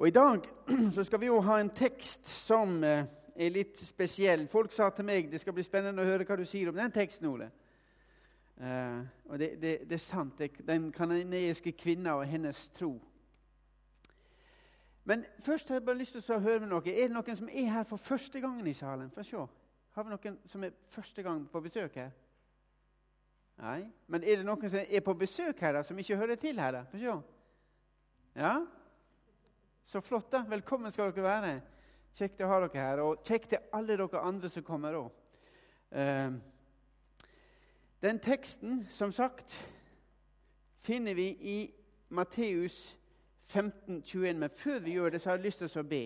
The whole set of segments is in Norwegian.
Og I dag så skal vi jo ha en tekst som eh, er litt spesiell. Folk sa til meg det skal bli spennende å høre hva du sier om den teksten. Ole. Uh, og det, det, det, er sant. Den kanadiske kvinna og hennes tro. Men først har jeg bare lyst til å høre med noe. Er det noen som er her for første gangen i salen? Få se. Har vi noen som er første gang på besøk her? Nei. Men er det noen som er på besøk her da, som ikke hører til her? da? Få se. Ja? Så flott, da. Velkommen skal dere være. Kjekt å ha dere her. Og kjekt til alle dere andre som kommer òg. Den teksten, som sagt, finner vi i Matteus 15, 21. Men før vi gjør det, så har jeg lyst til å be.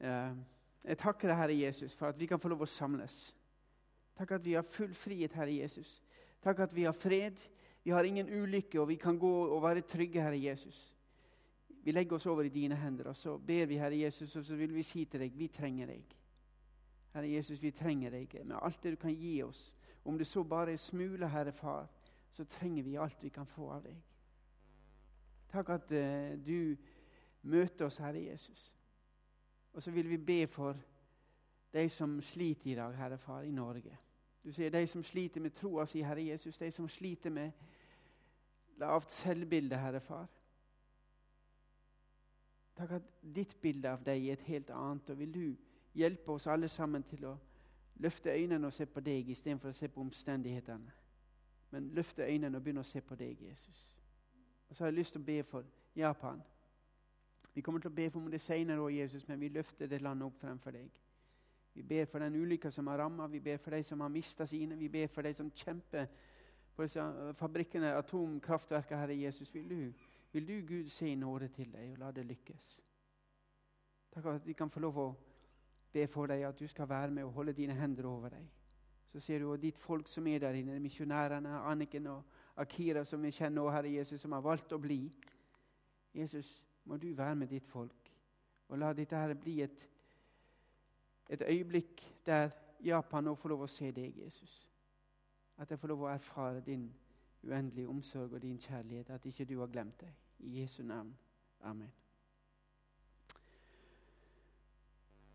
Eh, jeg takker deg, Herre Jesus, for at vi kan få lov å samles. Takk at vi har full frihet, Herre Jesus. Takk at vi har fred. Vi har ingen ulykke, og vi kan gå og være trygge, Herre Jesus. Vi legger oss over i dine hender, og så ber vi, Herre Jesus, og så vil vi si til deg vi trenger deg. Herre Jesus, vi trenger deg med alt det du kan gi oss. Om det så bare er smuler, Herre Far, så trenger vi alt vi kan få av deg. Takk at uh, du møter oss, Herre Jesus. Og så vil vi be for de som sliter i dag, Herre Far, i Norge. Du sier de som sliter med troa si, Herre Jesus, de som sliter med lavt selvbilde, Herre Far. Takk at ditt bilde av deg er et helt annet. og vil du hjelpe oss alle sammen til å løfte øynene og se på deg istedenfor å se på omstendighetene. Men løfte øynene og begynne å se på deg, Jesus. Og så har jeg lyst til å be for Japan. Vi kommer til å be for det senere òg, Jesus, men vi løfter det landet opp fremfor deg. Vi ber for den ulykka som har ramma, vi ber for de som har mista sine, vi ber for de som kjemper på disse fabrikkene, atomkraftverkene, Herre Jesus. Vil du, vil du, Gud, se nåde til deg og la det lykkes? Takk at vi kan få lov å be for deg at du skal være med og holde dine hender over deg. Så ser du ditt folk som er der inne, misjonærene, Anniken og Akira, som vi kjenner nå, Herre Jesus, som har valgt å bli. Jesus, må du være med ditt folk, og la dette her bli et, et øyeblikk der Japan nå får lov å se deg, Jesus. At jeg får lov å erfare din uendelige omsorg og din kjærlighet, at ikke du har glemt deg. I Jesu navn. Amen.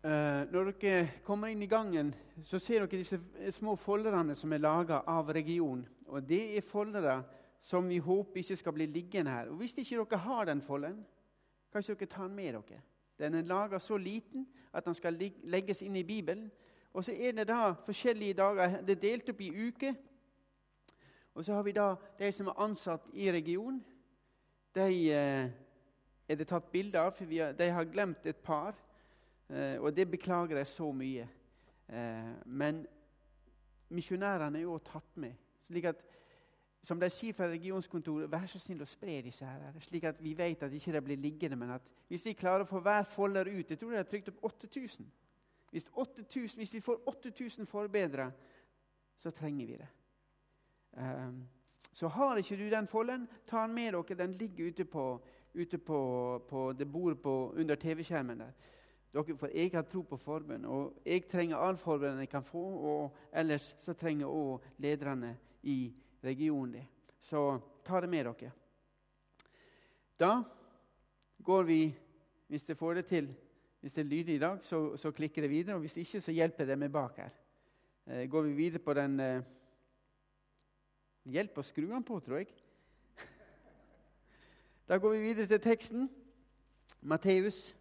Uh, når dere kommer inn i gangen, så ser dere disse små folderne som er laga av region. Og Det er foldere som vi håper ikke skal bli liggende her. Og Hvis ikke dere har den folden, kanskje dere tar den med dere. Den er laga så liten at den skal legges inn i Bibelen. Og så er det da forskjellige dager. Det er delt opp i uker. Og så har vi da de som er ansatt i region. De eh, er det tatt bilde av, for de har glemt et par. Eh, og det beklager jeg så mye. Eh, men misjonærene er jo tatt med. slik at som de sier fra regionskontoret, vær så snill å spre disse her, slik at vi vet at de ikke blir liggende. Men at hvis de klarer å få hver folder ut Jeg tror de har trykt opp 8000. Hvis, 8000, hvis vi får 8000 forbedra, så trenger vi det. Um, så har ikke du den folden, ta den med dere. Den ligger ute på, ute på, på det bordet under TV-skjermen. der. Dere, for jeg har tro på forbund, og jeg trenger all forbund jeg kan få. Og ellers så trenger òg lederne i regionen det. Så ta det med dere. Da går vi, hvis det får det til Hvis det er lydig i dag, så, så, klikker det videre. og Hvis ikke, så hjelper det meg bak her. Eh, går vi videre på den eh, Hjelp å skru den på, tror jeg. Da går vi videre til teksten. Matteus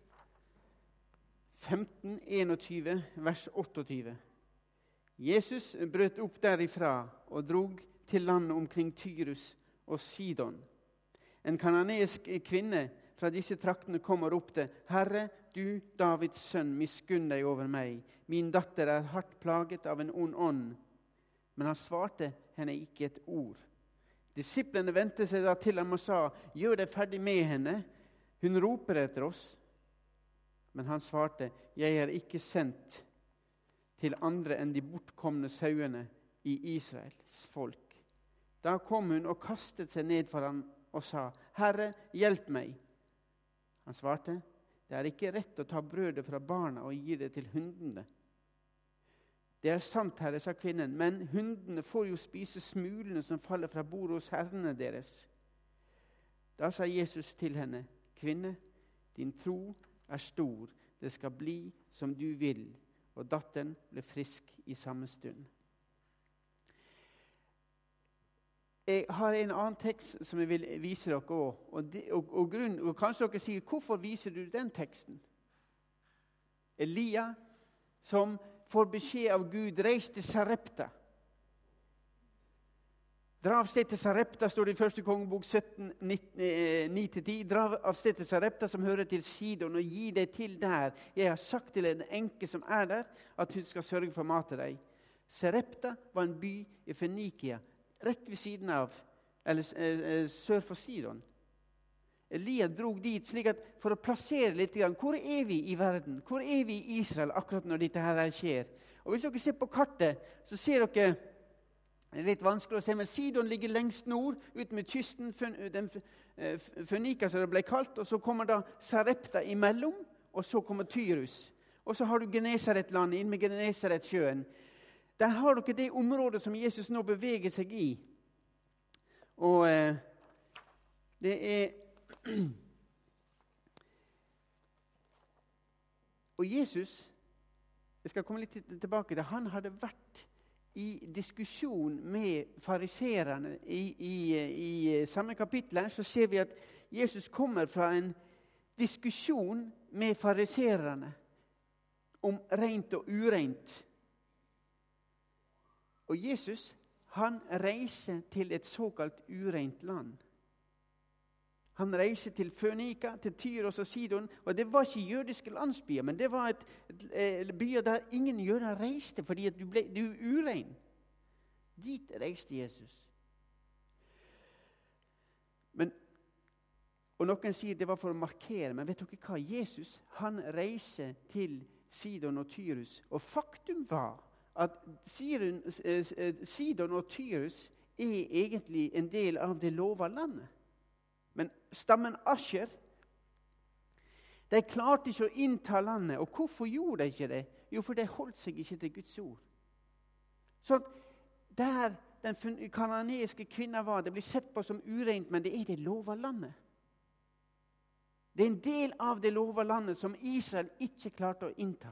15, 21, vers 28. Jesus brøt opp derifra og drog til landet omkring Tyrus og Sidon. En kananesk kvinne fra disse traktene kom og ropte, 'Herre, du Davids sønn, miskunn deg over meg. Min datter er hardt plaget av en ond ånd.' Men han svarte henne ikke et ord. Disiplene vendte seg da til ham og sa, 'Gjør deg ferdig med henne. Hun roper etter oss.' Men han svarte, 'Jeg er ikke sendt til andre enn de bortkomne sauene i Israels folk.' Da kom hun og kastet seg ned for ham og sa, 'Herre, hjelp meg.' Han svarte, 'Det er ikke rett å ta brødet fra barna og gi det til hundene.' Det er sant, herre, sa kvinnen, men hundene får jo spise smulene som faller fra bordet hos herrene deres. Da sa Jesus til henne, 'Kvinne, Din tro er stor. Det skal bli som du vil. Og datteren ble frisk i samme stund. Jeg har en annen tekst som jeg vil vise dere òg. Og, og, og, og, kanskje dere sier 'Hvorfor viser du den teksten?' Elia som får beskjed av Gud 'Reis til Sarepta'. Dra av sted til Sarepta, står det i første kongebok 17, 9-10. Eh, Dra av sted til Sarepta, som hører til Sidon, og gi deg til der. Jeg har sagt til en enke som er der, at hun skal sørge for mat til deg. Sarepta var en by i Fenikia, rett ved siden av, eller eh, eh, sør for Sidon. Elia drog dit slik at for å plassere litt Hvor er vi i verden? Hvor er vi i Israel akkurat når dette her skjer? Og Hvis dere ser på kartet, så ser dere det er litt vanskelig å se, men Sidon ligger lengst nord, ut med kysten, den funika Fønika som det ble kalt. og Så kommer da Sarepta imellom, og så kommer Tyrus. Og så har du Genesaretlandet inn med Genesaretsjøen. Der har dere det området som Jesus nå beveger seg i. Og eh, det er Og Jesus jeg skal komme litt tilbake til, Han hadde vært i diskusjon med fariserene i, i, i, samme kapittel så ser vi at Jesus kommer fra en diskusjon med fariserene om rent og ureint. Og Jesus han reiser til et såkalt ureint land. Han reiser til Fønika, til Tyros og Sidon. og Det var ikke jødiske landsbyer, men det var et, et, et byer der ingen jøder reiste fordi du, ble, du urein. Dit reiste Jesus. Men, og Noen sier det var for å markere, men vet dere hva? Jesus han reiser til Sidon og Tyrus. Og faktum var at Sidon, eh, eh, og Tyrus er egentlig en del av det lova landet. Men stammen Asher de klarte ikke å innta landet. Og hvorfor gjorde de ikke det? Jo, for de holdt seg ikke til Guds ord. Så der den kanadiske kvinna var, det blir sett på som ureint, men det er det lova landet. Det er en del av det lova landet som Israel ikke klarte å innta.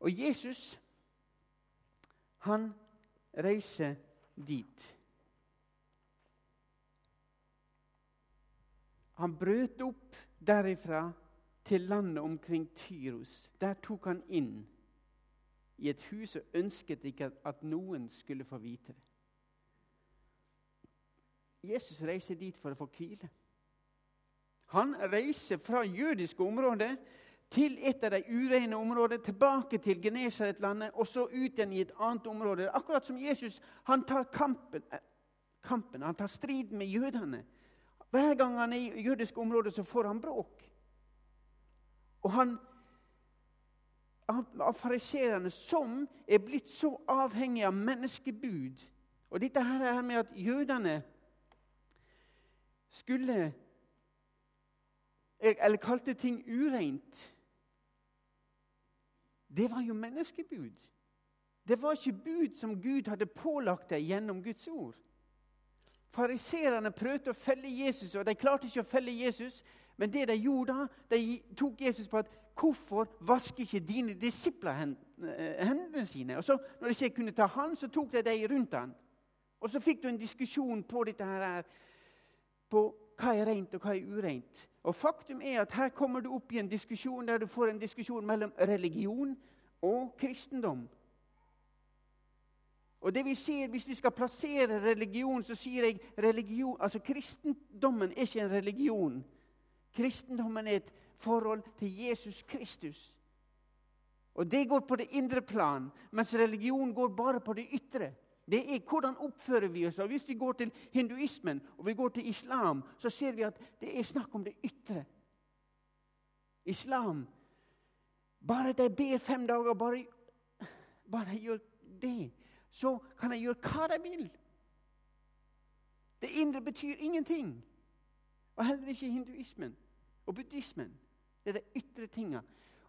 Og Jesus, han reiser dit. Han brøt opp derifra til landet omkring Tyros. Der tok han inn i et hus og ønsket ikke at noen skulle få vite det. Jesus reiser dit for å få hvile. Han reiser fra jødiske områder til et av de urene områdene, tilbake til Genesaretlandet og så ut igjen i et annet område. Akkurat som Jesus han tar kampen, eh, kampen han tar strid med jødene. Hver gang han er i jødiske områder, så får han bråk. Og han av fariseerne som er blitt så avhengig av menneskebud. Og dette her er med at jødene skulle Eller kalte ting ureint. Det var jo menneskebud. Det var ikke bud som Gud hadde pålagt deg gjennom Guds ord. Fariserene prøvde å felle Jesus, og de klarte ikke å felle Jesus. Men det de gjorde da, de tok Jesus på at hvorfor vasker ikke dine disipler eh, hendene sine? Og så, Når de ikke kunne ta han, så tok de de rundt han. Og så fikk du en diskusjon på dette her, på hva er rent og hva er ureint. Og Faktum er at her kommer du opp i en diskusjon der du får en diskusjon mellom religion og kristendom. Og det vi ser, Hvis vi skal plassere religion, så sier jeg religion, altså kristendommen er ikke en religion. Kristendommen er et forhold til Jesus Kristus. Og Det går på det indre plan, mens religion går bare på det ytre. Det er hvordan oppfører vi oss. Og Hvis vi går til hinduismen og vi går til islam, så ser vi at det er snakk om det ytre. Islam Bare de ber fem dager, bare, bare gjør det så kan de gjøre hva de vil. Det indre betyr ingenting. Og heller ikke hinduismen og buddhismen. Det er de ytre tinga.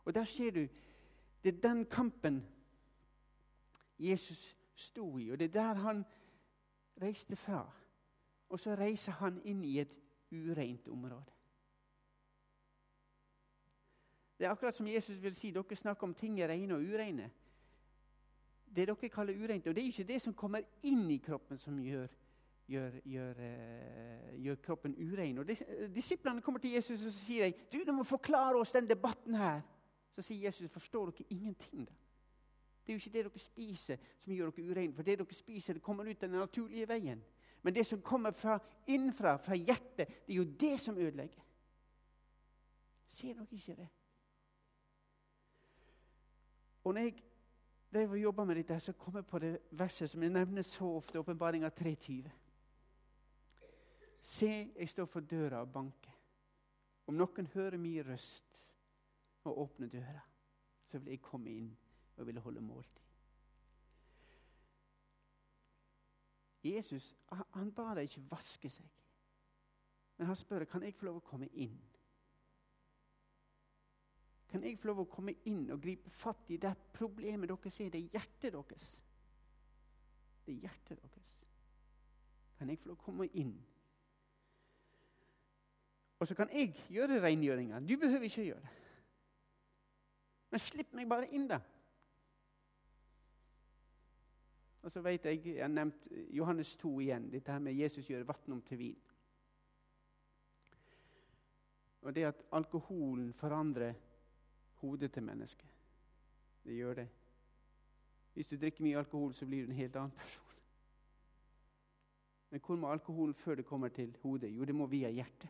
Og der ser du det er den kampen Jesus sto i, og det er der han reiste fra. Og så reiser han inn i et ureint område. Det er akkurat som Jesus vil si. Dere snakker om ting er rene og ureine. Det dere kaller ureint, og det er jo ikke det som kommer inn i kroppen, som gjør, gjør, gjør, uh, gjør kroppen urein. Og Disiplene kommer til Jesus og sier de, du, du må forklare oss den debatten her. Så sier Jesus, forstår dere ingenting? da? Det er jo ikke det dere spiser, som gjør dere ureine. For det dere spiser, det kommer ut den naturlige veien. Men det som kommer fra innenfra, fra hjertet, det er jo det som ødelegger. Ser dere ikke det? Og når jeg drev jeg jobba med dette, så kom jeg på det verset som jeg nevner så ofte, åpenbaringa 3.20. Se, jeg står for døra og banker. Om noen hører min røst og åpner døra, så vil jeg komme inn og ville holde måltid. Jesus han ba dem ikke vaske seg, men han spør kan jeg få lov å komme inn. Kan jeg få lov å komme inn og gripe fatt i det problemet dere ser? Det er hjertet deres. Det er hjertet deres. Kan jeg få lov å komme inn? Og så kan jeg gjøre rengjøringa. Du behøver ikke gjøre det. Men slipp meg bare inn, da. Og så vet jeg, Jeg har nevnt Johannes 2 igjen, dette her med Jesus gjør vann om til vin. Og det at alkoholen forandrer hodet til mennesket. Det gjør det. Hvis du drikker mye alkohol, så blir du en helt annen person. Men hvor må alkoholen før det kommer til hodet? Jo, det må via hjertet.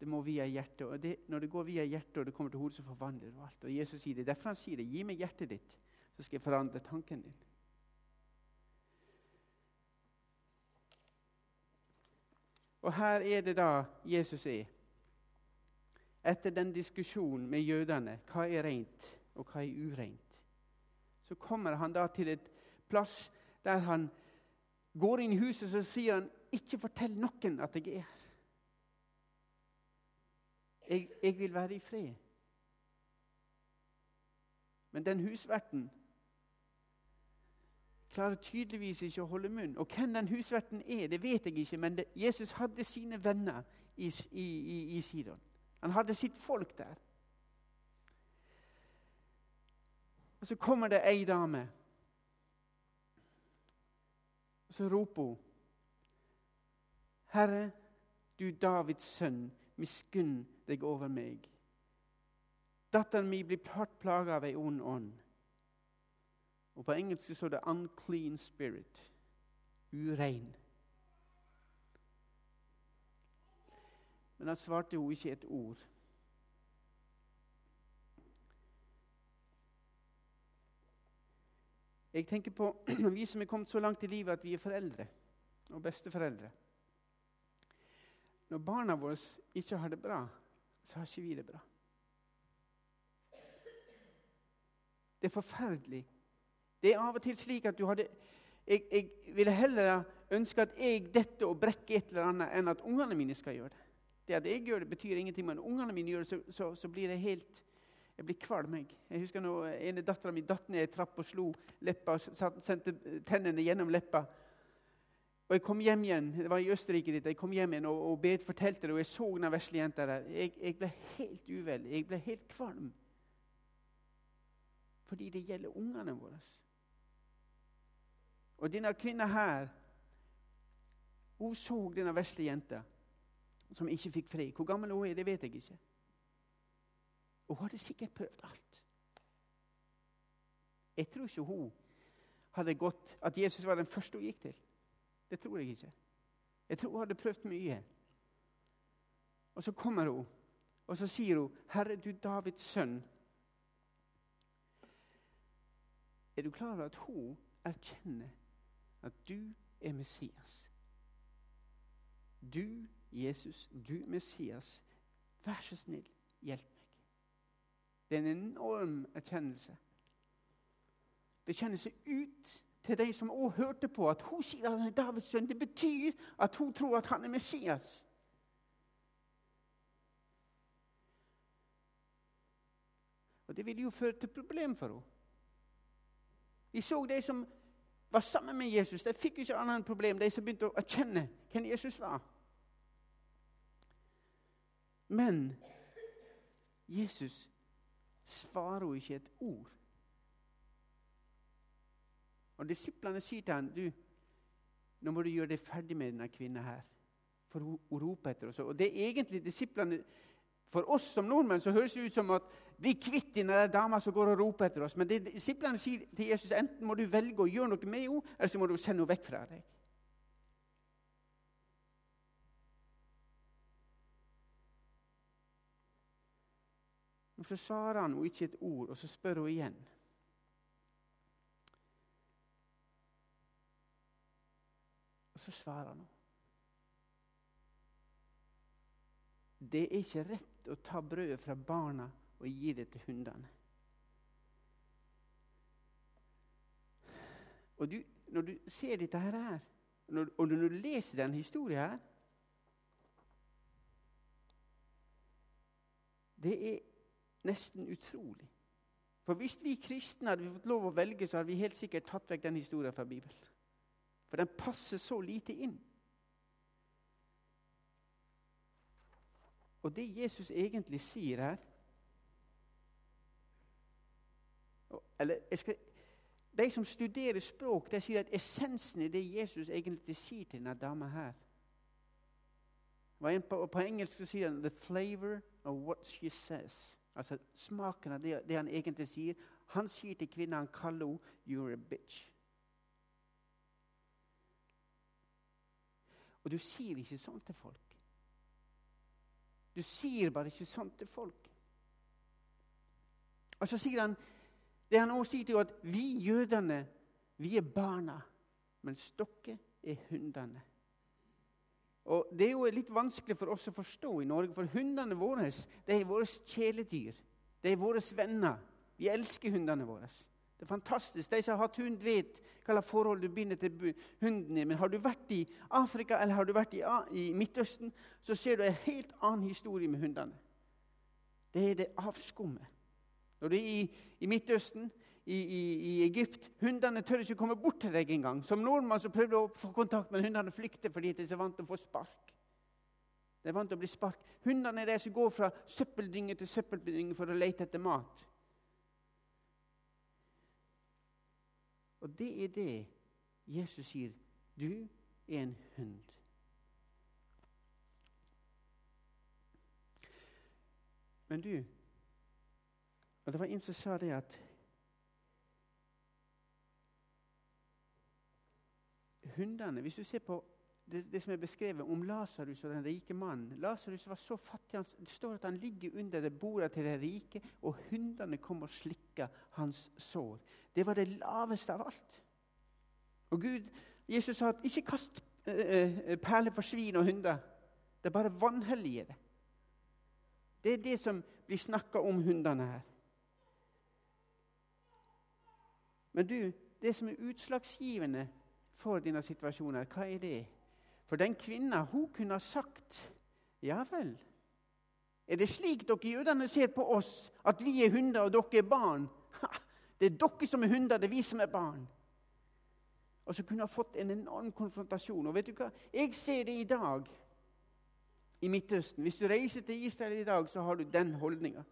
Det må via hjertet. Og det, når det går via hjertet og det kommer til hodet, så forvandler det alt. Og Jesus sier det. Derfor han sier det. Gi meg hjertet ditt så skal jeg forandre tanken din. Og her er det da Jesus er. Etter den diskusjonen med jødene hva er rent og hva er ureint, så kommer han da til et plass der han går inn i huset og sier han, ikke fortell noen at jeg er her. Jeg, jeg vil være i fred. Men den husverten klarer tydeligvis ikke å holde munn. Og hvem den husverten er, det vet jeg ikke, men det, Jesus hadde sine venner i, i, i, i Sidon. Han hadde sitt folk der. Og Så kommer det ei dame. Og Så roper hun. Herre, du Davids sønn, miskunn deg over meg. Datteren min blir hardt plaga av ei ond ånd. Og På engelsk står det 'unclean spirit'. Urein. Men han svarte jo ikke et ord. Jeg tenker på vi som er kommet så langt i livet at vi er foreldre og besteforeldre. Når barna våre ikke har det bra, så har ikke vi det bra. Det er forferdelig det er av og til slik at du hadde Jeg, jeg ville heller ønske at jeg detter og brekker et eller annet, enn at ungene mine skal gjøre det. Det at jeg gjør det, betyr ingenting, men ungene mine gjør det, så, så, så blir det helt jeg blir kvalm. Jeg Jeg husker når ene dattera mi datt ned ei trapp og slo leppa, sendte tennene gjennom leppa. Og Jeg kom hjem igjen det var i Østerrike ditt, jeg kom hjem igjen, og, og Berit fortalte det, og jeg så den vesle jenta der. Jeg, jeg, ble helt uvel. Jeg ble helt kvalm. Fordi det gjelder ungene våre. Og denne kvinna her hun så denne vesle jenta som ikke fikk fri. Hvor gammel hun er, det vet jeg ikke. Og hun hadde sikkert prøvd alt. Jeg tror ikke hun hadde gått at Jesus var den første hun gikk til. Det tror jeg ikke. Jeg tror hun hadde prøvd mye. Og så kommer hun, og så sier hun, 'Herre, du Davids sønn' Er du klar over at hun erkjenner at du er Messias. Du, Jesus, du Messias, vær så snill, hjelp meg. Det er en enorm erkjennelse. Bekjennelse ut til de som også hørte på at hun sier at han er Davids sønn. Det betyr at hun tror at han er Messias. Og Det ville jo føre til problem for henne. De så de som var sammen med Jesus, de fikk jo ikke annet enn problem, de som begynte å erkjenne hvem Jesus var. Men Jesus svarer jo ikke et ord. Og Disiplene sier til ham du, nå må du gjøre deg ferdig med denne kvinnen her. For hun, hun roper etter oss. Og det er egentlig disiplene For oss som nordmenn så høres det ut som at vi er kvitt denne dama som går og roper etter oss. Men det disiplene sier til Jesus, enten må du velge å gjøre noe med henne, eller så må du sende henne vekk fra deg. Og Så svarer han henne ikke et ord, og så spør hun igjen. Og så svarer han henne. Det er ikke rett å ta brødet fra barna og gi det til hundene. Og du, Når du ser dette her, når, og når du leser denne historien her Det er nesten utrolig. For hvis vi kristne hadde fått lov å velge, så hadde vi helt sikkert tatt vekk den historien fra Bibelen. For den passer så lite inn. Og det Jesus egentlig sier her eller jeg skal, De som studerer språk, de sier at essensen i det Jesus egentlig sier til denne dama her på, på engelsk sier han 'the flavor of what she says'. Altså smaken av det, det, han egentlig sier. Han sier til kvinnen han kaller henne 'you're a bitch'. Og du sier ikke sånn til folk. Du sier bare ikke sånn til folk. Og så sier han det han også sier til henne, at vi jødene, vi er barna, mens dere er hundene. Og Det er jo litt vanskelig for oss å forstå i Norge, for hundene våre det er våre kjæledyr. Det er våre venner. Vi elsker hundene våre. Det er fantastisk. De som har hatt hund, vet hva slags forhold du binder til hunden din. Men har du vært i Afrika eller har du vært i, i Midtøsten, så ser du en helt annen historie med hundene. Det er det avskummet. Når du er i, i Midtøsten, i, i, i, Egypt Hundene tør ikke komme bort til deg engang. Som nordmann så prøvde du å få kontakt, men hundene flykter fordi de er vant til å få spark. De er vant til å bli spark. Hundene er de som går fra søppeldynge til søppeldynge for å lete etter mat. Og det er det Jesus sier. Du er en hund. Men du Og det var en som sa det at Hundene Hvis du ser på det, det som er beskrevet om Lasarus og den rike mannen Lasarus var så fattig. Han, det står at han ligger under det bordet til de rike, og hundene kom og slikka hans sår. Det var det laveste av alt. Og Gud, Jesus sa at ikke kast uh, perler for svin og hunder. Det er bare vanhellige det. Det er det som blir snakka om hundene her. Men du, det som er utslagsgivende for dine situasjoner, hva er det? For den kvinna hun kunne ha sagt Ja vel. Er det slik dere jødene ser på oss, at vi er hunder og dere er barn? Ha, det er dere som er hunder, det er vi som er barn. Og så kunne hun ha fått en enorm konfrontasjon. Og vet du hva? Jeg ser det i dag i Midtøsten. Hvis du reiser til Israel i dag, så har du den holdninga.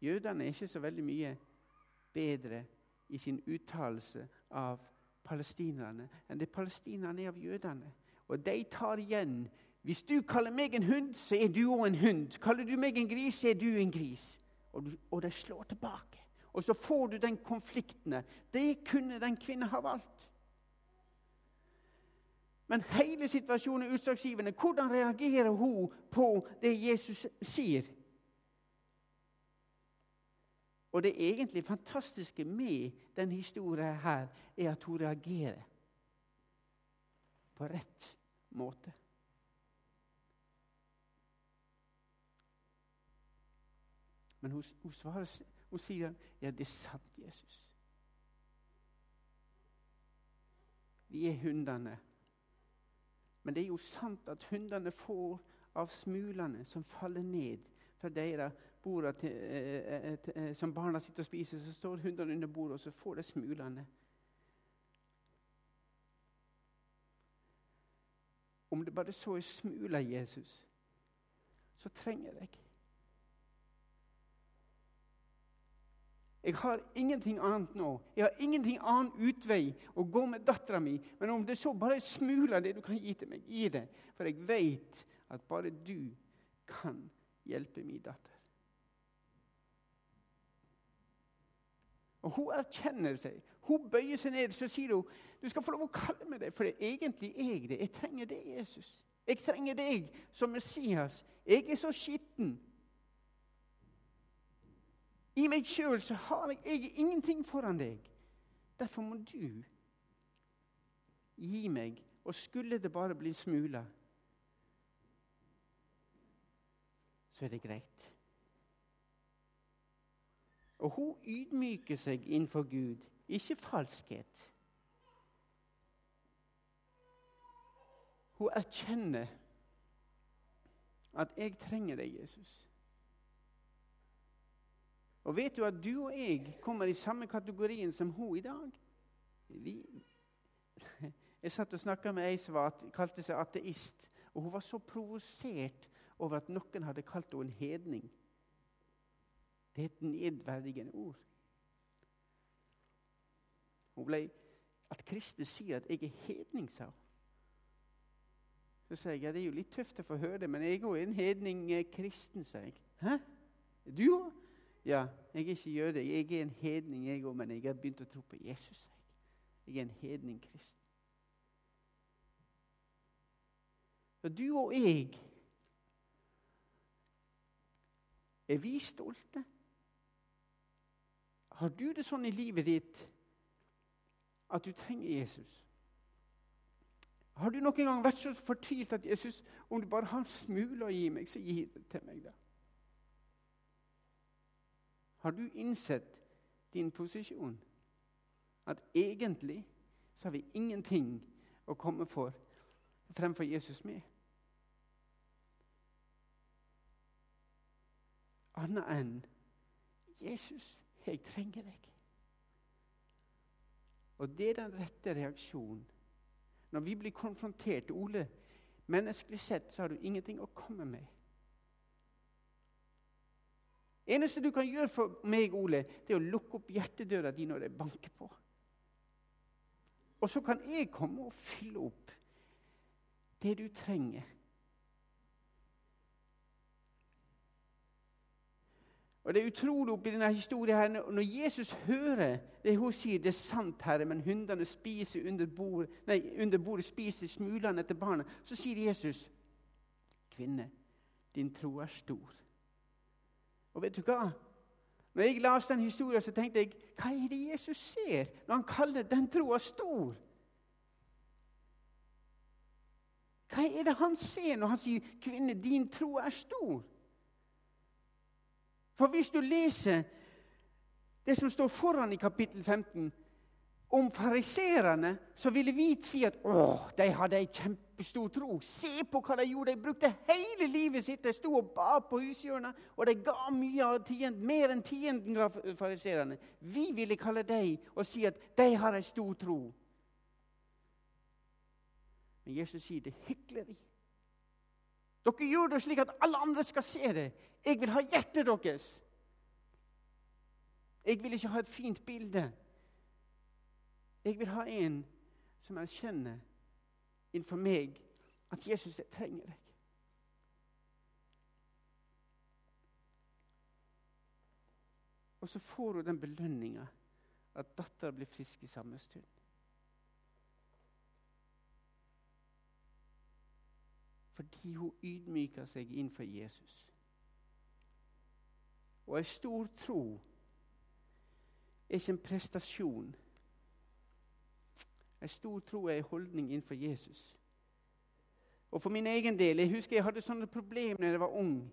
Jødene er ikke så veldig mye bedre i sin uttalelse av palestinerne enn det palestinerne er av jødene. Og de tar igjen. Hvis du kaller meg en hund, så er du òg en hund. Kaller du meg en gris, så er du en gris. Og, du, og de slår tilbake. Og så får du den konflikten. Det kunne den kvinnen ha valgt. Men hele situasjonen er utslagsgivende. Hvordan reagerer hun på det Jesus sier? Og det egentlig fantastiske med denne historien her, er at hun reagerer på rett måte. Men hun, hun, svarer, hun sier ja, det er sant, Jesus. Vi er hundene. Men det er jo sant at hundene får av smulene som faller ned fra deres bord til, eh, eh, eh, som barna sitter og spiser, så står hundene under bordet, og så får de smulene. Om det bare så er smule Jesus, så trenger jeg deg. Jeg har ingenting annet nå. Jeg har ingenting annen utvei å gå med dattera mi. Men om det så bare smuler det du kan gi til meg, gi det. For jeg vet at bare du kan hjelpe min datter. Og Hun erkjenner seg. Hun bøyer seg ned så sier hun, du skal få lov å kalle meg det, for det er egentlig jeg det. Jeg trenger det, Jesus. Jeg trenger deg som Messias. Jeg er så skitten. I meg sjøl har jeg, jeg ingenting foran deg. Derfor må du gi meg. Og skulle det bare bli smuler, så er det greit. Og hun ydmyker seg innenfor Gud, ikke falskhet. Hun erkjenner at 'jeg trenger deg, Jesus'. Og vet du at du og jeg kommer i samme kategorien som hun i dag? Vi, jeg satt og snakka med ei som kalte seg ateist. Og hun var så provosert over at noen hadde kalt henne en hedning. Det er et nedverdigende ord. Hun ble, At Kristus sier at 'jeg er hedning', sa hun. Så sier jeg ja, det er jo litt tøft å få høre det, men jeg er en hedning eh, kristen, sier jeg. Hæ? Du òg? Ja, jeg er ikke jøde. Jeg er en hedning, jeg òg, men jeg har begynt å tro på Jesus. Jeg er en hedning kristen. Og du og jeg Er vi stolte? Har du det sånn i livet ditt at du trenger Jesus? Har du noen gang vært så fortvilt at Jesus, om du bare har en smule å gi meg, så gi det til meg, da? Har du innsett din posisjon? At egentlig så har vi ingenting å komme for fremfor Jesus med. Annet enn Jesus, jeg trenger deg. Og det er den rette reaksjonen. Når vi blir konfrontert Ole, menneskelig sett så har du ingenting å komme med eneste du kan gjøre for meg, Ole, det er å lukke opp hjertedøra di når det banker på. Og så kan jeg komme og fylle opp det du trenger. Og Det er utrolig oppi denne historien her, Når Jesus hører det hun sier, det er sant, Herre, men hundene spiser under, bordet, nei, under bordet spiser smulene til barna, så sier Jesus, kvinne, din tro er stor. Og vet du hva? Når jeg leste den historien, så tenkte jeg hva er det Jesus ser når han kaller den troa stor? Hva er det han ser når han sier 'Kvinne, din tro er stor'? For hvis du leser det som står foran i kapittel 15, om fariserene, så ville vi si at å, de hadde ei kjempestor tro. Se på hva de gjorde. De brukte hele livet sitt. De sto og ba på hushjørnet, og de ga mye av tienden, mer enn tienden ga fariserene. Vi ville kalle dem og si at de har ei stor tro. Men Jesus sier det er hykleri. Dere gjør det slik at alle andre skal se det. Jeg vil ha hjertet deres. Jeg vil ikke ha et fint bilde. Jeg vil ha en som erkjenner innenfor meg at Jesus, trenger deg. Og så får hun den belønninga at dattera blir frisk i samme stund. Fordi hun ydmyker seg innenfor Jesus. Og ei stor tro er ikke en prestasjon en stor tro er ei holdning innenfor Jesus. Og For min egen del Jeg husker jeg hadde sånne problemer da jeg var ung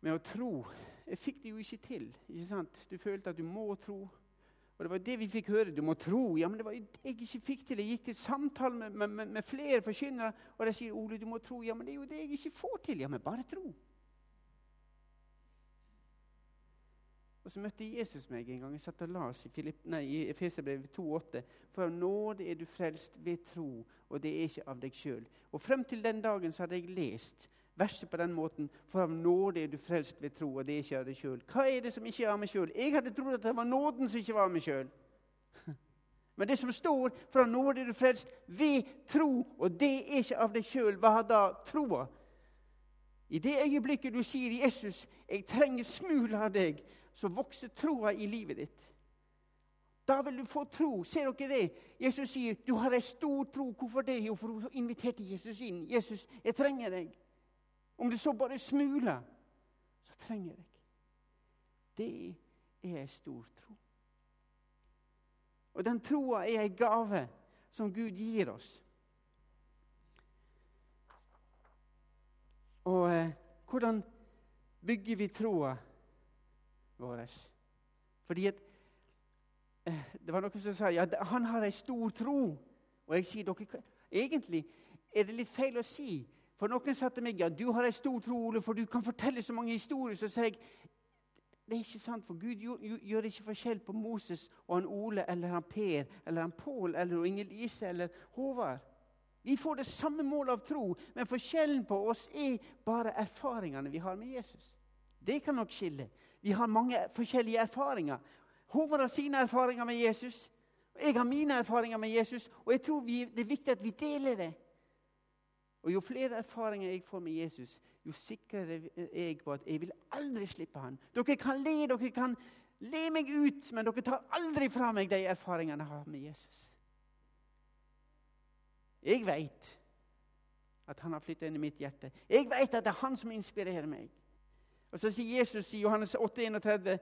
med å tro. Jeg fikk det jo ikke til. ikke sant? Du følte at du må tro. Og Det var det vi fikk høre. Du må tro. Ja, men det var det jeg ikke fikk til. Jeg gikk til samtale med, med, med flere forkynnere, og de sier Ole, du må tro. Ja, men det er jo det jeg ikke får til. Ja, men bare tro. Og Så møtte Jesus meg en gang. Jeg satt og las i, i Efeserbrevet 2,8. For av nåde er du frelst ved tro, og det er ikke av deg sjøl. Og frem til den dagen så hadde jeg lest verset på den måten. For av nåde er du frelst ved tro, og det er ikke av deg sjøl. Hva er det som ikke er av meg sjøl? Jeg hadde trodd at det var nåden som ikke var av meg sjøl. Men det som står, for av nåde er du frelst ved tro, og det er ikke av deg sjøl. Hva da troa? I det øyeblikket du sier 'Jesus, jeg trenger smul av deg', så vokser troa i livet ditt. Da vil du få tro. Ser dere det? Jesus sier, 'Du har ei stor tro'. Hvorfor det? Jo, for hun inviterte Jesus inn. 'Jesus, jeg trenger deg.' Om det så bare smuler, så trenger jeg deg. Det er ei stor tro. Og den troa er ei gave som Gud gir oss. Og eh, hvordan bygger vi troa vår? Fordi at eh, Det var noen som sa ja, han har ei stor tro. Og jeg sier dere, egentlig er det litt feil å si. For noen sa til meg ja, du har en stor tro, Ole, for du kan fortelle så mange historier. Så sier jeg det er ikke sant, for Gud gjør ikke forskjell på Moses og han Ole eller han Per eller han Pål eller Inger Lise eller Håvard. Vi får det samme målet av tro, men forskjellen på oss er bare erfaringene vi har med Jesus. Det kan nok skille. Vi har mange forskjellige erfaringer. Håvard har sine erfaringer med Jesus. Jeg har mine erfaringer med Jesus, og jeg tror vi, det er viktig at vi deler det. Og Jo flere erfaringer jeg får med Jesus, jo sikrere er jeg på at jeg vil aldri slippe han. Dere kan le, dere kan le meg ut, men dere tar aldri fra meg de erfaringene jeg har med Jesus. Jeg veit at han har flytta inn i mitt hjerte. Jeg veit at det er han som inspirerer meg. Og Så sier Jesus i Johannes 8, 31,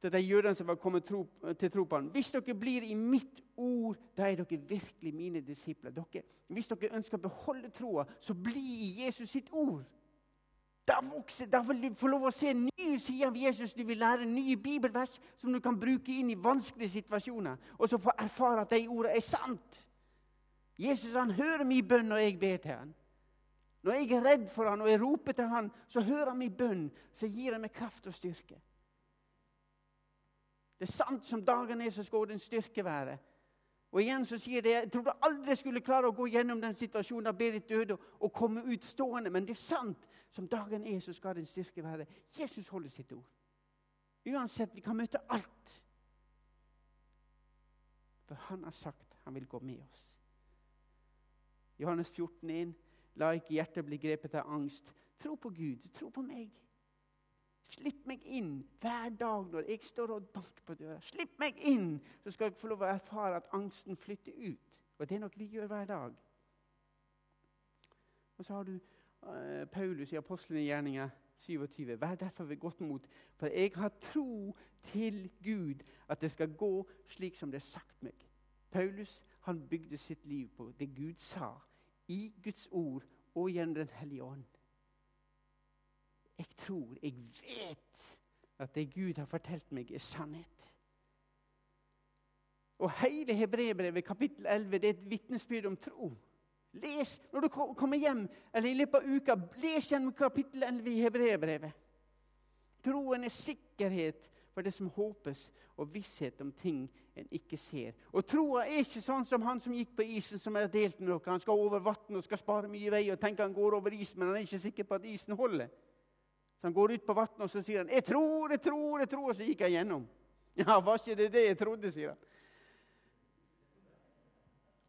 til de jødene som var kommet tro, til tro på ham Hvis dere blir i mitt ord, da er dere virkelig mine disipler. Dere, hvis dere ønsker å beholde troa, så bli i Jesus sitt ord. Da, vokser, da vil du få lov å se nye sider av Jesus. Du vil lære nye bibelvers som du kan bruke inn i vanskelige situasjoner. Og så få erfare at de ordene er sant. Jesus han hører min bønn når jeg ber til ham. Når jeg er redd for ham og jeg roper til ham, så hører han min bønn. Så gir han meg kraft og styrke. Det er sant som dagen er, så skal den styrke være. Og igjen så sier det, Jeg trodde aldri jeg skulle klare å gå gjennom den situasjonen da Berit døde og komme ut stående. Men det er sant. Som dagen er, så skal den styrke være. Jesus holder sitt ord. Uansett, vi kan møte alt. For han har sagt han vil gå med oss. Johannes 14, 1. La ikke hjertet bli grepet av angst. Tro på Gud. Tro på meg. Slipp meg inn hver dag når jeg står og banker på døra. Slipp meg inn, så skal dere få lov å erfare at angsten flytter ut. Og det er noe vi gjør hver dag. Og så har du uh, Paulus i Apostlenes gjerninger 27. Vær derfor ved godt mot, for jeg har tro til Gud at det skal gå slik som det er sagt meg. Paulus han bygde sitt liv på det Gud sa i Guds ord og gjennom Den hellige ånd. Jeg tror, jeg vet, at det Gud har fortalt meg, er sannhet. Og hele Hebrebrevet kapittel 11 det er et vitnesbyrd om tro. Les når du kommer hjem eller i løpet av uka, les gjennom kapittel 11 i Hebrebrevet. Troen er sikkerhet for det som håpes, og visshet om ting en ikke ser. Og Troa er ikke sånn som han som gikk på isen, som er delt med dere. Han skal over vann og skal spare mye vei og tenker han går over isen, men han er ikke sikker på at isen holder. Så Han går ut på vannet og så sier han, 'Jeg tror, jeg tror, jeg tror', og så gikk han gjennom. Ja, var ikke det det jeg trodde, sier han.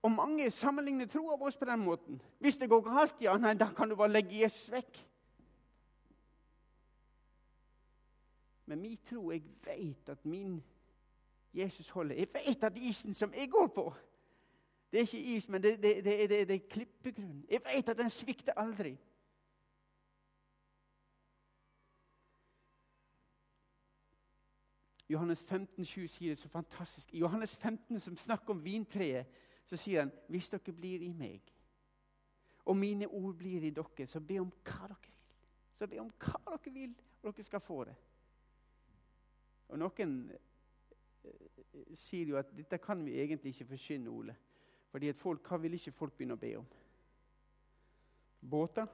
Og mange sammenligner troa vår på den måten. Hvis det går galt, ja, nei, da kan du bare legge Jesus vekk. Men min tro Jeg vet at min Jesus holder. Jeg vet at isen som jeg går på Det er ikke is, men det, det, det, det er klippegrunn. Jeg vet at den svikter aldri. Johannes 15, 7 sier det så fantastisk. I Johannes 15, som snakker om vintreet, så sier han hvis dere blir i meg, og mine ord blir i dere, så be om hva dere vil. Så be om hva dere vil, og dere skal få det. Og Noen eh, sier jo at dette kan vi egentlig ikke forkynne, Ole. Fordi folk, Hva vil ikke folk begynne å be om? Båter?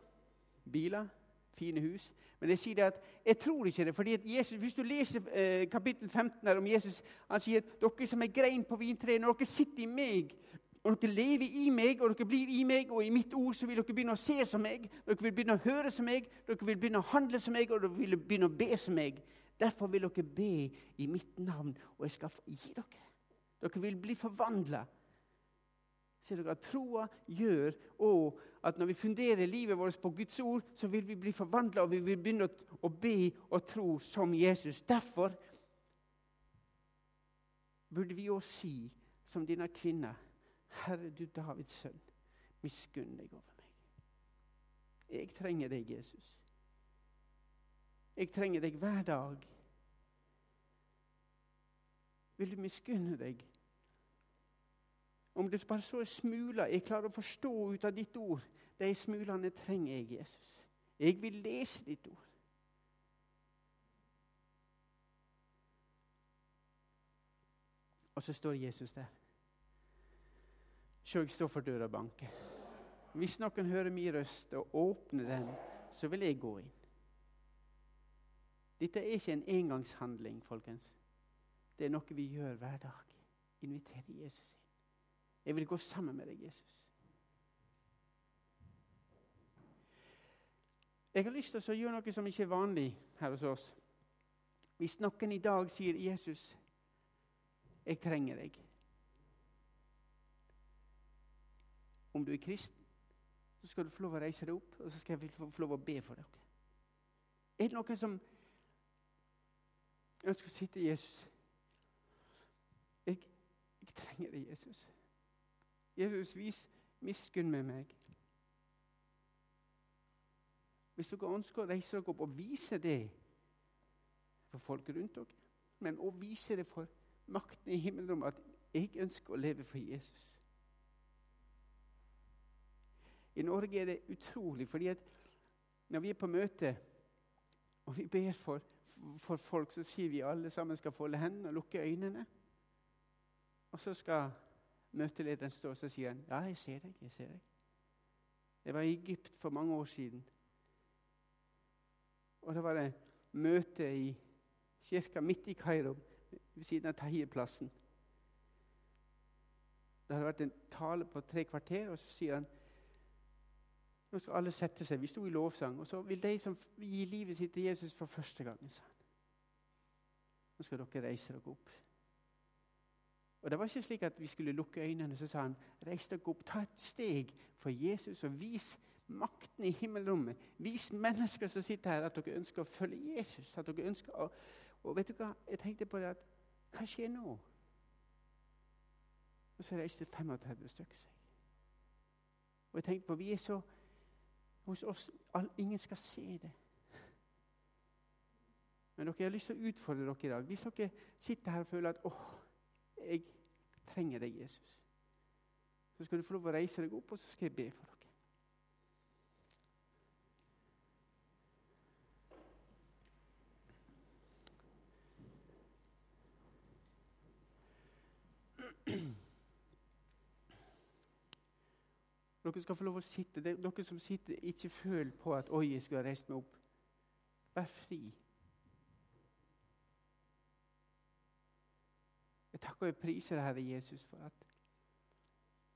Biler? Fine hus? Men jeg sier det at jeg tror ikke det. fordi at Jesus, Hvis du leser eh, kapittel 15 her om Jesus Han sier at dere som er grein på vintreet, når dere sitter i meg Og dere lever i meg, og dere blir i meg, og i mitt ord så vil dere begynne å se som meg. Dere vil begynne å høre som meg, dere vil begynne å handle som meg, og dere vil begynne å be som meg. Derfor vil dere be i mitt navn, og jeg skal gi dere. Dere vil bli forvandla. Ser dere at Troa gjør òg at når vi funderer livet vårt på Guds ord, så vil vi bli forvandla, og vi vil begynne å be og tro som Jesus. Derfor burde vi òg si, som denne kvinna, Herre, du Davids sønn, miskunn deg over meg. Jeg trenger deg, Jesus. Jeg trenger deg hver dag. Vil du miskunne deg? Om det bare så er smuler jeg klarer å forstå ut av ditt ord, de smulene trenger jeg, Jesus. Jeg vil lese ditt ord. Og så står Jesus der. Se, jeg står for døra og banker. Hvis noen hører min røst og åpner den, så vil jeg gå inn. Dette er ikke en engangshandling, folkens. Det er noe vi gjør hver dag. Inviterer Jesus inn. Jeg vil gå sammen med deg, Jesus. Jeg har lyst til å gjøre noe som ikke er vanlig her hos oss. Hvis noen i dag sier 'Jesus', 'Jeg trenger deg'. Om du er kristen, så skal du få lov å reise deg opp, og så skal jeg få lov å be for dere. Er det noen som ønsker å sitte i Jesus? Jeg, jeg trenger deg, Jesus. Jesus, vis miskunn med meg. Hvis dere ønsker å reise dere opp og vise det for folk rundt dere, men også vise det for makten i himmelen at jeg ønsker å leve for Jesus. I Norge er det utrolig, fordi at når vi er på møte og vi ber for, for folk, så sier vi alle sammen skal folde hendene og lukke øynene. Og så skal møtelederen står, så sier han, 'Ja, jeg ser deg. Jeg ser deg.' Jeg var i Egypt for mange år siden. Og Da var det møte i kirka midt i Kairo ved siden av Tahir-plassen. Det hadde vært en tale på tre kvarter, og så sier han nå skal alle sette seg. Vi sto i lovsang. Og så vil de som gir livet sitt til Jesus for første gang, sa han. Nå skal dere reise dere opp. Og Det var ikke slik at vi skulle lukke øynene. Så sa han, reis deg opp, ta et steg for Jesus og vis makten i himmelrommet. Vis mennesker som sitter her, at dere ønsker å følge Jesus. at dere ønsker å og vet du hva? Jeg tenkte på det at Hva skjer nå? Og så reiste 35 stykker seg. Og jeg tenkte på Vi er så hos oss all, Ingen skal se det. Men dere, jeg har lyst til å utfordre dere i dag. Hvis dere sitter her og føler at åh, jeg trenger deg, Jesus, så skal du få lov å reise deg opp, og så skal jeg be for dere. Dere skal få lov å sitte. Dere som sitter, ikke føl på at 'oi, jeg skulle ha reist meg opp'. Vær fri. Jeg takker og priser Herre Jesus, for at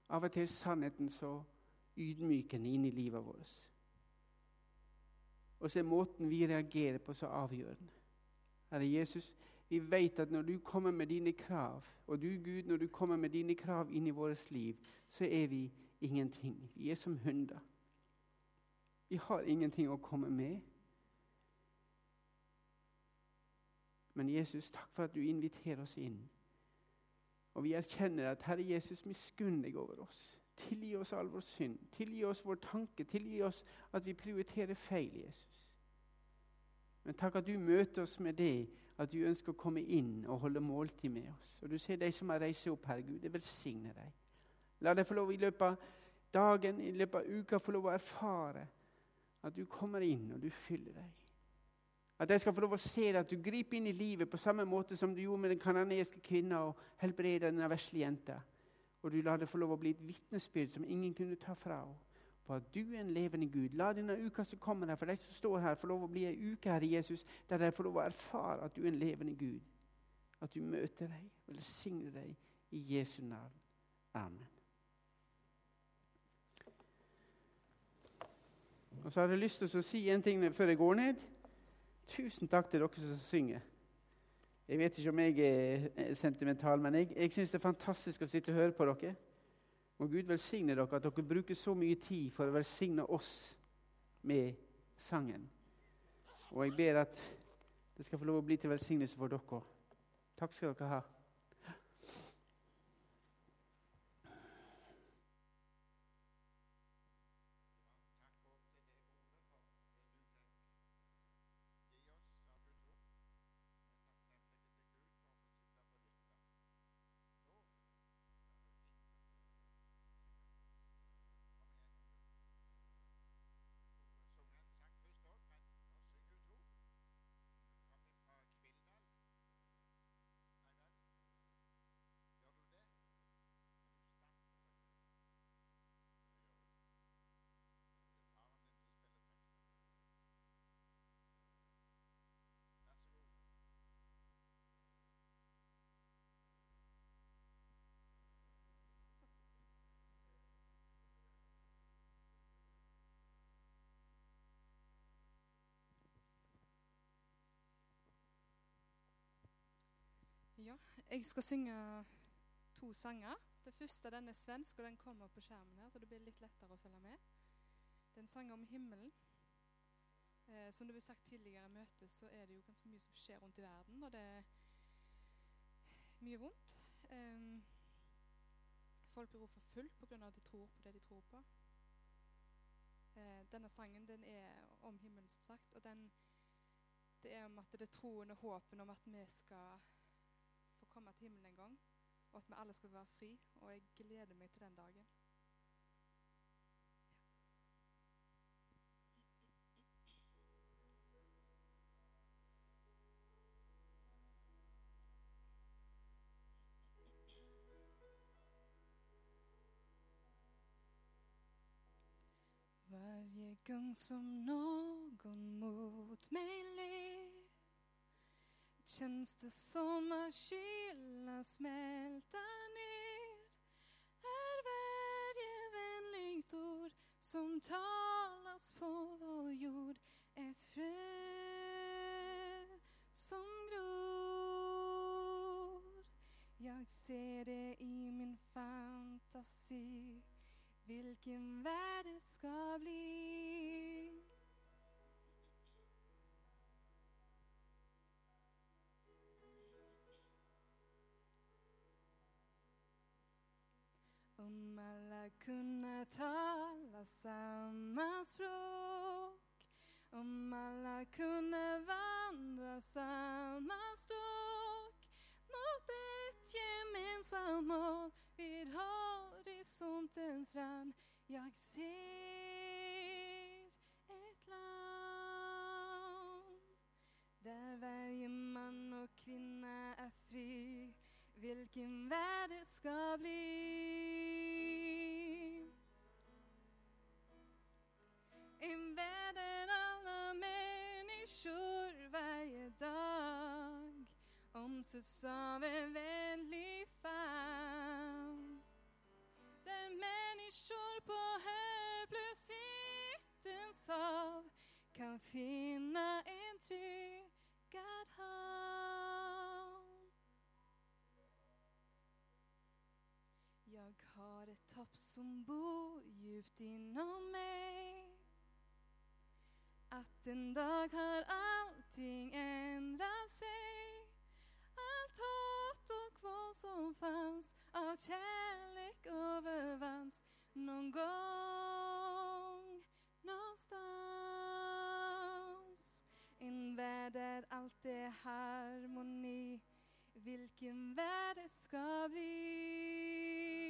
av og til er sannheten så ydmykende inn i livet vårt. Og så er måten vi reagerer på, så avgjørende. Herre Jesus, vi vet at når du kommer med dine krav, og du, Gud, når du kommer med dine krav inn i vårt liv, så er vi ingenting. Vi er som hunder. Vi har ingenting å komme med. Men Jesus, takk for at du inviterer oss inn. Og vi erkjenner at Herre Jesus, miskunn deg over oss. Tilgi oss all vår synd. Tilgi oss vår tanke. Tilgi oss at vi prioriterer feil, Jesus. Men takk at du møter oss med det, at du ønsker å komme inn og holde måltid med oss. Og du ser de som har reist opp, Herre Gud. Jeg velsigner deg. La deg få lov i løpet av dagen, i løpet av uka, få lov å erfare at du kommer inn og du fyller deg. At de skal få lov å se det, at du griper inn i livet på samme måte som du gjorde med den kanadiske kvinna og helbreda den vesle jenta. Og du lar det få lov å bli et vitnesbyrd som ingen kunne ta fra henne. På at du er en levende Gud. La denne uka som kommer her, for de som står her, få lov å bli ei uke her i Jesus, der de får lov å erfare at du er en levende Gud. At du møter dem, velsigner deg i Jesu navn. Amen. Og så har jeg lyst til å si en ting før jeg går ned. Tusen takk til dere som synger. Jeg vet ikke om jeg er sentimental, men jeg, jeg syns det er fantastisk å sitte og høre på dere. Må Gud velsigne dere, at dere bruker så mye tid for å velsigne oss med sangen. Og jeg ber at det skal få lov å bli til velsignelse for dere. Takk skal dere ha. Ja, jeg skal synge to sanger. Det første den er svensk, og den kommer på skjermen her, så det blir litt lettere å følge med. Det er en sang om himmelen. Eh, som det ble sagt tidligere i møtet, så er det jo ganske mye som skjer rundt i verden, og det er mye vondt. Eh, folk blir forfulgt pga. at de tror på det de tror på. Eh, denne sangen den er om himmelen, som sagt, og den, det er om at det er troen og håpen om at vi skal komme til himmelen en gang, og at vi alle skal være fri. Og jeg gleder meg til den dagen. Varje gang som noen mot meg ler känns det som att kylan smälter ner är varje vänligt ord som talas på vår jord ett frö som gror. Jag ser det i min fantasi vilken värld Om alla kunde tala samma språk. Om alla kunde vandra samma stråk. Mot ett gemensamt mål. Vid horisontens rand Jag ser ett land. Där varje man och kvinna är fri vilken värld det skal bli. En verden där alla människor varje dag omsluts av en vänlig famn. Där människor på hopplöshetens hav kan finna en tryggad hamn. Har ett topp som bor djupt inom mig Att en dag har allting ändrat sig Allt hat och våld som fanns av kärlek övervanns någon gång någonstans En värld där allt är harmoni. Vilken värld det ska bli.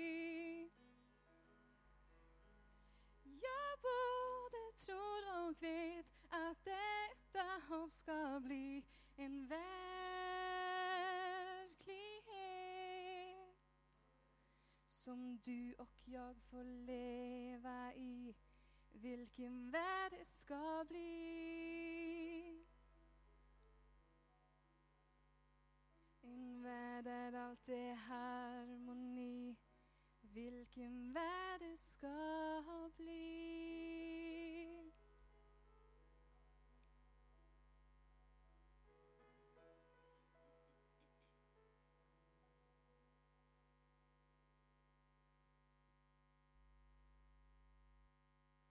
Både tror og vet at dette håp skal bli en verklighet som du og jeg får leve i. Hvilken värld det skal bli. En värld der alt er här hvilken vær det skal bli.